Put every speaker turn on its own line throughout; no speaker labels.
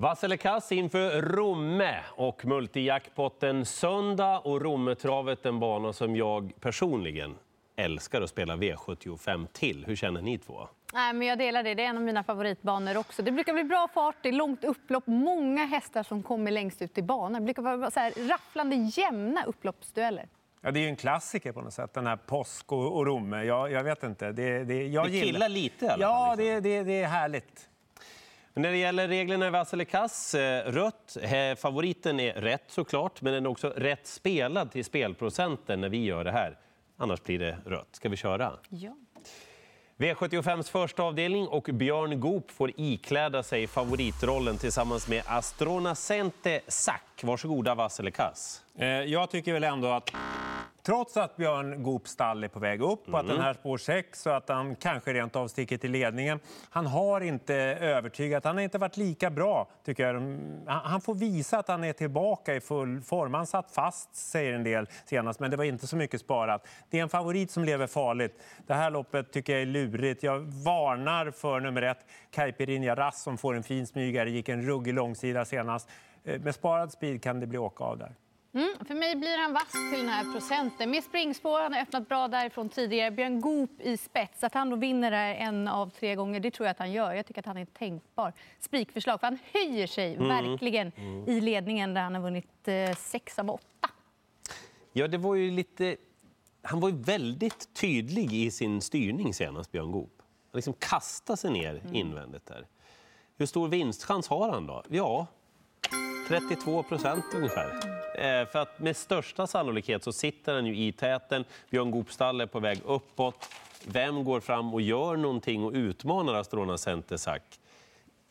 Vasselekas inför Romme och multijackpotten söndag och Rommetravet en bana som jag personligen älskar att spela V75 till. Hur känner ni två?
Nej, men jag delar det. Det är en av mina favoritbanor också. Det brukar bli bra fart, det är långt upplopp, många hästar som kommer längst ut i banan. Det brukar vara så här rafflande jämna upploppsdueller.
Ja, det är ju en klassiker på något sätt, den här påsk och, och Romme. Jag, jag vet inte. Det, det, jag
det killar lite i alla
Ja,
fall,
liksom. det, det, det är härligt.
När det gäller reglerna i Vasselekas, eh, rött. Eh, favoriten är rätt såklart, men den är också rätt spelad till spelprocenten när vi gör det här. Annars blir det rött. Ska vi köra?
Ja.
V75s första avdelning och Björn Goop får ikläda sig favoritrollen tillsammans med Astronacente Sack. Varsågoda Vasselekas.
Eh, Jag tycker väl ändå att trots att Björn Goops stall är på väg upp och att den här spår 6 och att han kanske rent av sticker till ledningen. Han har inte övertygat, han har inte varit lika bra tycker jag. Han- får visa att han är tillbaka i full form. Han satt fast säger en del senast men det var inte så mycket sparat. Det är en favorit som lever farligt. Det här loppet tycker jag är lurigt. Jag varnar för nummer ett, Caipirinha Rass som får en fin smygare, gick en ruggig långsida senast. Eh, Med sparad speed kan det bli åka av där.
Mm, för mig blir han vass till den här procenten. Med springspår, han har öppnat bra därifrån tidigare. Björn Goop i spets. Att han då vinner där en av tre gånger, det tror jag att han gör. Jag tycker att han är ett tänkbar spikförslag. För han höjer sig verkligen i ledningen där han har vunnit eh, sex av åtta.
Ja, det var ju lite... Han var ju väldigt tydlig i sin styrning senast, Björn Goop. Han liksom kastade sig ner invändigt där. Hur stor vinstchans har han då? Ja, 32 procent ungefär. Eh, för att med största sannolikhet så sitter han ju i täten. Björn Goopstall är på väg uppåt. Vem går fram och gör någonting och utmanar Astrona Centesack?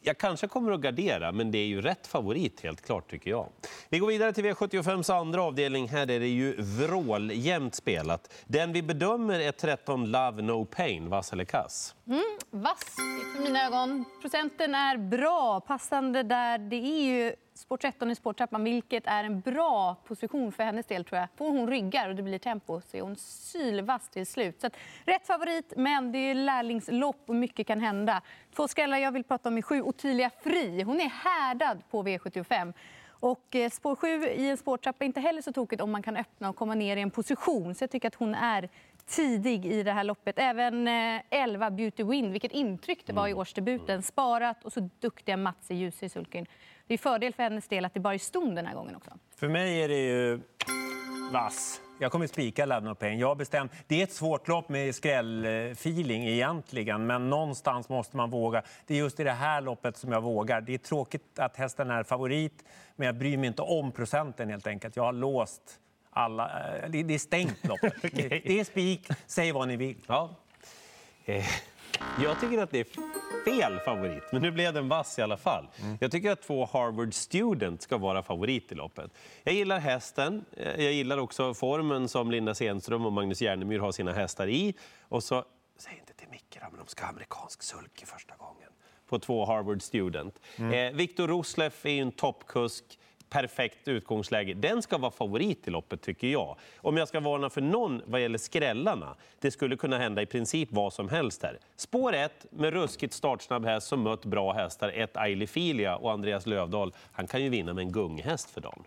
Jag kanske kommer att gardera, men det är ju rätt favorit helt klart tycker jag. Vi går vidare till V75s andra avdelning. Här är det ju vråljämnt spelat. Den vi bedömer är 13 Love No Pain, vass eller kass?
Mm, vass för mina ögon. Procenten är bra, passande där. Det är ju spår 13 i spårtrappan, vilket är en bra position för hennes del. tror jag. Får hon ryggar och det blir tempo så är hon sylvass till slut. Så att, rätt favorit, men det är lärlingslopp och mycket kan hända. Två skrällar jag vill prata om är sju Ottilia Fri. Hon är härdad på V75. Och eh, spår 7 i en spårtrappa är inte heller så tokigt om man kan öppna och komma ner i en position. Så jag tycker att hon är tidig i det här loppet. Även eh, 11 Beauty Wind, vilket intryck det var i årsdebuten. Sparat och så duktiga Mats i ljus i sulken. Det är fördel för hennes del att det bara är ston den här gången också.
För mig är det ju vass. Jag kommer spika Love No Pain. Jag bestämt. Det är ett svårt lopp med skrällfeeling egentligen, men någonstans måste man våga. Det är just i det här loppet som jag vågar. Det är tråkigt att hästen är favorit, men jag bryr mig inte om procenten helt enkelt. Jag har låst alla. eh, Det är stängt loppet. Det det är spik. Säg vad ni vill.
Ja. Eh, Jag tycker att det är fel favorit, men nu blev den vass i alla fall. Jag tycker att två Harvard Student ska vara favorit i loppet. Jag gillar hästen. eh, Jag gillar också formen som Linda Stenström och Magnus Järnemyr har sina hästar i. Och så, säg inte till Micke då, men de ska ha amerikansk sulky första gången på två Harvard Student. Eh, Viktor Rosleff är en toppkusk perfekt utgångsläge. Den ska vara favorit i loppet tycker jag. Om jag ska varna för någon vad gäller skrällarna, det skulle kunna hända i princip vad som helst här. Spår 1 med ruskigt startsnabb häst som mött bra hästar, ett Ailifilia och Andreas Lövdahl. Han kan ju vinna med en gunghäst för dagen.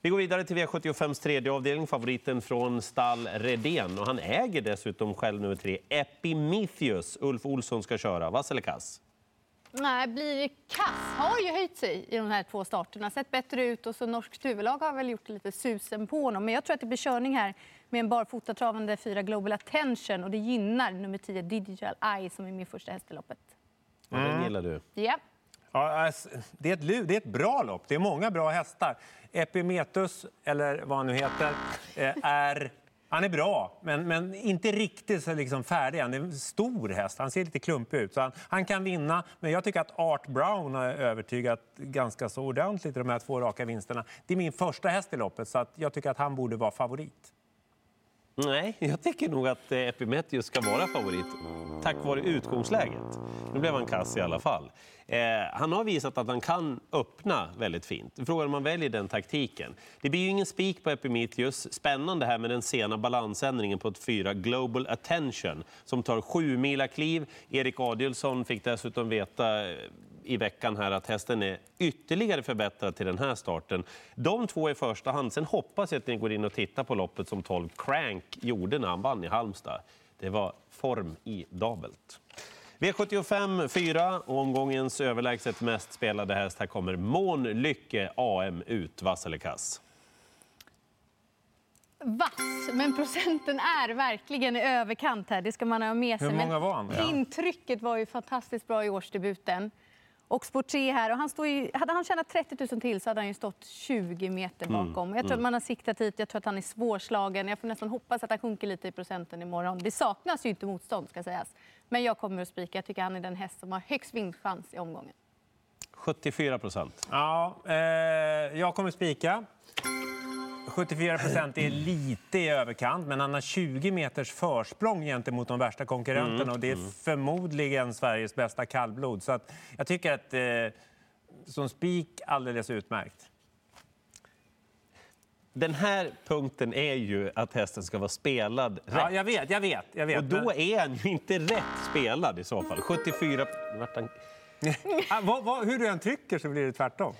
Vi går vidare till V75s tredje avdelning, favoriten från stall Redén. Och han äger dessutom själv nummer tre, Epimetheus. Ulf Olsson ska köra. Vass eller kass?
Nej, blir kass. Har ju höjt sig i de här två starterna. Sett bättre ut och så norskt huvudlag har väl gjort lite susen på honom. Men jag tror att det blir körning här med en barfotatravande fyra Global Attention och det gynnar nummer 10 Digital Eye som är min första häst i loppet.
Ja, Den gillar du.
Ja.
Ja, det, är ett, det är ett bra lopp. Det är många bra hästar. Epimetheus, eller vad han nu heter, eh, är... Han är bra, men, men inte riktigt så liksom färdig Han är en stor häst. Han ser lite klumpig ut. Så han, han kan vinna, men jag tycker att Art Brown har övertygat ganska så ordentligt i de här två raka vinsterna. Det är min första häst i loppet, så att jag tycker att han borde vara favorit.
Nej, jag tycker nog att eh, Epimetheus ska vara favorit tack vare utgångsläget. Nu blev han kass i alla fall. Eh, han har visat att han kan öppna väldigt fint. Frågan om man väljer den taktiken. Det blir ju ingen spik på Epimetheus. Spännande här med den sena balansändringen på ett fyra Global Attention som tar sju mila kliv. Erik Adielsson fick dessutom veta eh, i veckan här att hästen är ytterligare förbättrad till den här starten. De två i första hand. Sen hoppas jag att ni går in och tittar på loppet som 12 Crank gjorde när han vann i Halmstad. Det var form i dabelt. V75 4, omgångens överlägset mest spelade häst. Här kommer Månlycke AM ut. Vass eller kass?
Vass, men procenten är verkligen i överkant här. Det ska man ha med sig.
Hur många var han?
Intrycket var ju fantastiskt bra i årsdebuten. Och spår 3 här. Och han står ju, hade han tjänat 30 000 till så hade han ju stått 20 meter
Mm,
bakom. Jag tror att man har siktat hit. Jag tror att han är svårslagen. Jag får nästan hoppas att han sjunker lite i procenten imorgon. Det saknas ju inte motstånd ska sägas. Men jag kommer att spika. Jag tycker han är den häst som har högst vinstchans i omgången.
74 procent.
Ja, eh, jag kommer spika. 74 procent är lite i överkant, men han har 20 meters försprång gentemot de värsta konkurrenterna. Och det är förmodligen Sveriges bästa kallblod. Så att jag tycker att eh, som spik alldeles utmärkt.
Den här punkten är ju att hästen ska vara spelad rätt.
Ja, jag vet, jag vet. Jag vet
Och då är han ju inte rätt spelad i så fall. 74... Vart han...
Ah, vad, vad, hur du än trycker så blir det tvärtom.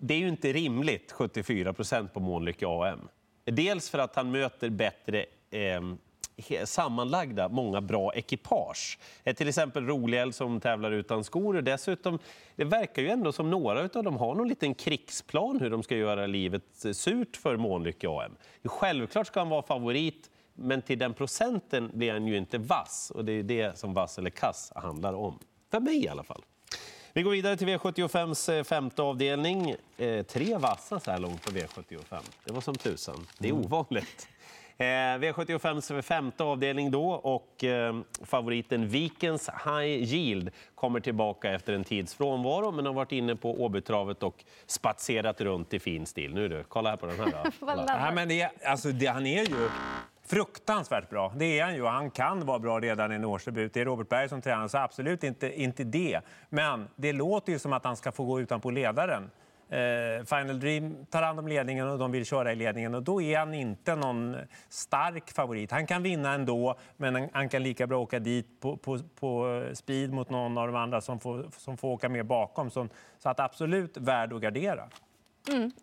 Det är ju inte rimligt, 74 procent på Månlycke AM. Dels för att han möter bättre eh, sammanlagda, många bra ekipage. Eh, till exempel Roliel som tävlar utan skor. Och dessutom, det verkar ju ändå som några av dem har någon liten krigsplan hur de ska göra livet eh, surt för Månlycke AM. Självklart ska han vara favorit, men till den procenten blir han ju inte vass. Och det är det som vass eller kass handlar om. För mig i alla fall. Vi går vidare till V75s eh, femte avdelning. Eh, tre vassa så här långt på V75. Det var som tusan. Det är ovanligt. Eh, V75s femte avdelning då och eh, favoriten Vikens High Yield kommer tillbaka efter en tids frånvaro men har varit inne på Åbytravet och spatserat runt i fin stil. Nu du, kolla här på den här. Då. Kolla.
Ja, men det, alltså, det, han är ju fruktansvärt bra. Det är han ju. Han kan vara bra redan i en årsdebut. Det är Robert Berg som tränar, så absolut inte, inte det. Men det låter ju som att han ska få gå utan på ledaren. Eh, Final Dream tar hand om ledningen och de vill köra i ledningen och då är han inte någon stark favorit. Han kan vinna ändå, men han, han kan lika bra åka dit på, på, på speed mot någon av de andra som får, som får åka med bakom. Så, så att absolut värd att gardera.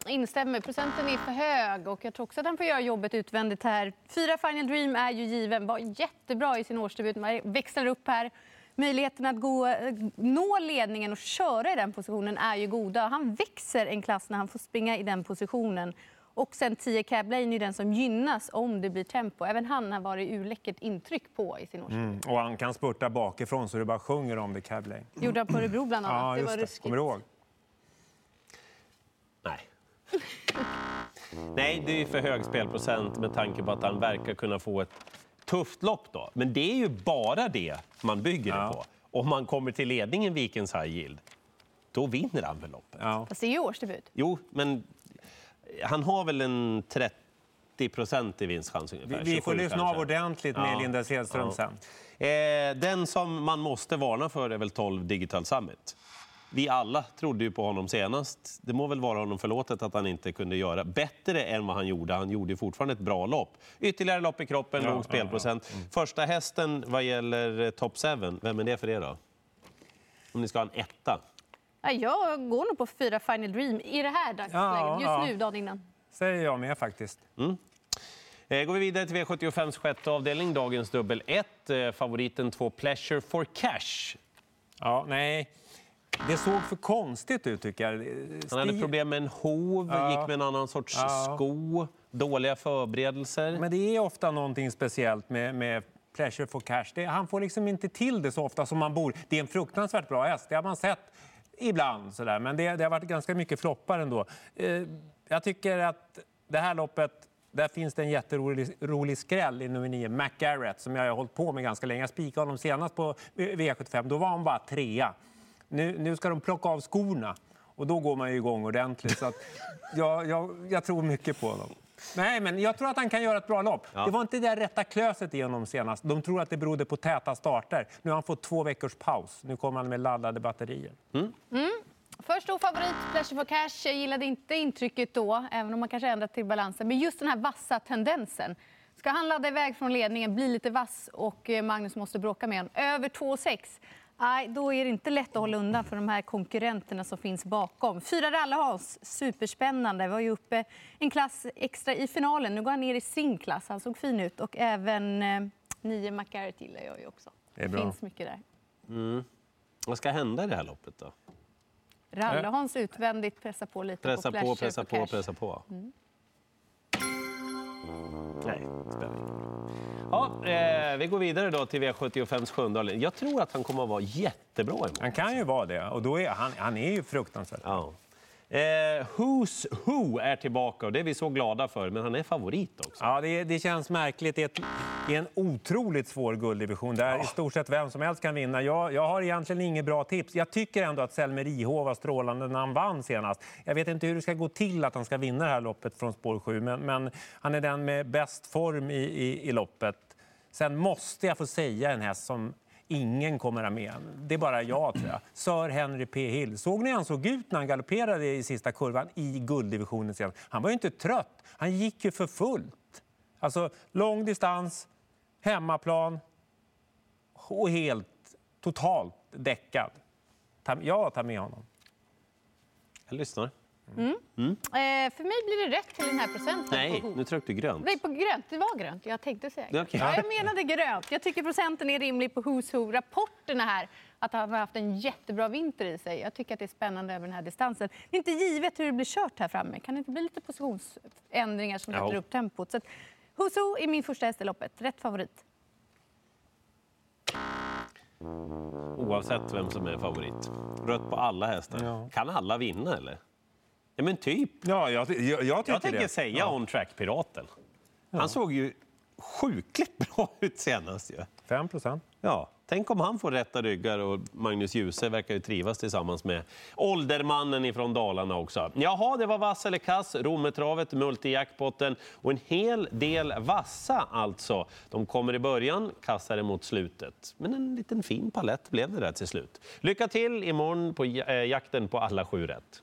Instämmer. Procenten är för hög och jag tror också att han får göra jobbet utvändigt här. Fyra Final Dream är ju given. Var jättebra i sin årsdebut. Man växlar upp här. Möjligheten att gå, eh, nå ledningen och köra i den positionen är ju goda. Han växer en klass när han får springa i den positionen. Och sen 10 Cab Lane är den som gynnas om det blir tempo. Även han har varit urläckert intryck på i sin årsdebut.
Och han kan spurta bakifrån så det bara sjunger om det Cab Lane.
Gjorde han på Örebro bland annat.
Ja,
det var ruskigt.
Kommer du ihåg?
Nej. Det är för hög spelprocent med tanke på att han verkar kunna få ett tufft lopp. Då. Men det är ju bara det man bygger det
Ja.
på. Om man kommer till ledningen Vikens High Yield, då vinner han väl loppet?
Ja.
Fast det är ju årsdebut.
Jo, men han har väl en 30 procent i vinstchans
Vi,
ungefär.
vi får
27
lyssna
kanske.
av ordentligt med
Ja.
Linda Sedström
Ja.
sen.
Eh, den som man måste varna för är väl 12 Digital Summit. Vi alla trodde ju på honom senast. Det må väl vara honom förlåtet att han inte kunde göra bättre än vad han gjorde. Han gjorde fortfarande ett bra lopp. Ytterligare lopp i kroppen,
Ja,
låg spelprocent.
Mm.
Första hästen vad gäller eh, top 7, vem är det för er då? Om ni ska ha en etta.
Ja, jag går nog på fyra Final Dream i det här dagsläget.
Ja,
Just
ja.
nu, dagen innan.
Säger jag med faktiskt.
Eh, går vi vidare till V75s sjätte avdelning, dagens dubbel 1. Eh, favoriten 2 Pleasure for Cash.
Ja, nej. Det såg för konstigt ut tycker jag.
Han hade
Stil-
problem med en hov,
Ja.
gick med en annan sorts
Ja.
sko, dåliga förberedelser.
Men det är ofta någonting speciellt med, med Pleasure for Cash. Det, han får liksom inte till det så ofta som man borde. Det är en fruktansvärt bra häst, det har man sett ibland. Sådär. Men det, det har varit ganska mycket floppar ändå. Eh, jag tycker att det här loppet, där finns det en jätterolig rolig skräll i nummer 9, McGarrett, som jag har hållit på med ganska länge. Jag spikade honom senast på V75, då var han bara trea. Nu, nu ska de plocka av skorna och då går man ju igång ordentligt. Så att jag, jag, jag tror mycket på honom. Nej, men jag tror att han kan göra ett bra lopp. Det var inte det där rätta klöset i honom senast. De tror att det berodde på täta starter. Nu har han fått två veckors paus. Nu kommer han med laddade batterier.
Först stor favorit, Pleasure for Cash. Jag gillade inte intrycket då, även om man kanske ändrat till balansen. Men just den här vassa tendensen. Ska han ladda iväg från ledningen, bli lite vass och eh, Magnus måste bråka med honom. Över 2,6. Nej, då är det inte lätt att hålla undan för de här konkurrenterna som finns bakom. Fyra Rallehans, superspännande. Var ju uppe en klass extra i finalen. Nu går han ner i sin klass. Han såg fin ut. Och även eh, nio McGarrett gillar jag ju också.
Det är bra.
finns mycket där.
Vad ska hända i det här loppet då?
Rallehans utvändigt pressar på lite
Pressa
på
på, pressa på, pressa på. Nej, spelar ingen roll. Ja, eh, vi går vidare då till V75s sjunde avdelning. Jag tror att han kommer att vara jättebra imorgon.
Han kan ju vara det. Och då är, han, han är ju fruktansvärt.
Ja. Eh, Who's Who är tillbaka och det är vi så glada för, men han är favorit också.
Ja, det, det känns märkligt. Det är, ett, det är en otroligt svår gulddivision där i stort sett vem som helst kan vinna. Jag, jag har egentligen inget bra tips. Jag tycker ändå att Selmer Ihov var strålande när han vann senast. Jag vet inte hur det ska gå till att han ska vinna det här loppet från spår 7, men, men han är den med bäst form i, i, i loppet. Sen måste jag få säga en häst som ingen kommer ha med. Det är bara jag, tror jag. Sir Henry P. Hill. Såg ni hur han såg ut när han galopperade i sista kurvan i gulddivisionen senast? Han var ju inte trött. Han gick ju för fullt. Alltså lång distans, hemmaplan och helt totalt däckad. Jag tar med honom.
Jag lyssnar.
Eh, för mig blir det rätt till den här procenten.
Nej, nu tryckte du grönt.
Nej, på grönt. Det var grönt. Jag tänkte säga grönt.
Okej.
Ja, jag menade grönt. Jag tycker procenten är rimlig på Who's Who. Rapporterna här, att han har haft en jättebra vinter i sig. Jag tycker att det är spännande över den här distansen. Det är inte givet hur det blir kört här framme. Kan det inte bli lite positionsändringar som sätter upp tempot? Så att Who's Who är min första häst i loppet. Rätt favorit.
Oavsett vem som är favorit. Rött på alla hästar.
Ja.
Kan alla vinna eller? Ja, men typ.
Ja, jag, jag, jag
Jag tänker
det.
säga On Track-piraten. Han såg ju sjukligt bra ut senast ju.
5 procent.
Ja, tänk om han får rätta ryggar och Magnus Djuse verkar ju trivas tillsammans med åldermannen ifrån Dalarna också. Jaha, det var vass eller kass, Rometravet, multijackpotten och en hel del vassa alltså. De kommer i början, kassare mot slutet. Men en liten fin palett blev det där till slut. Lycka till imorgon på ja- eh, jakten på alla sju rätt.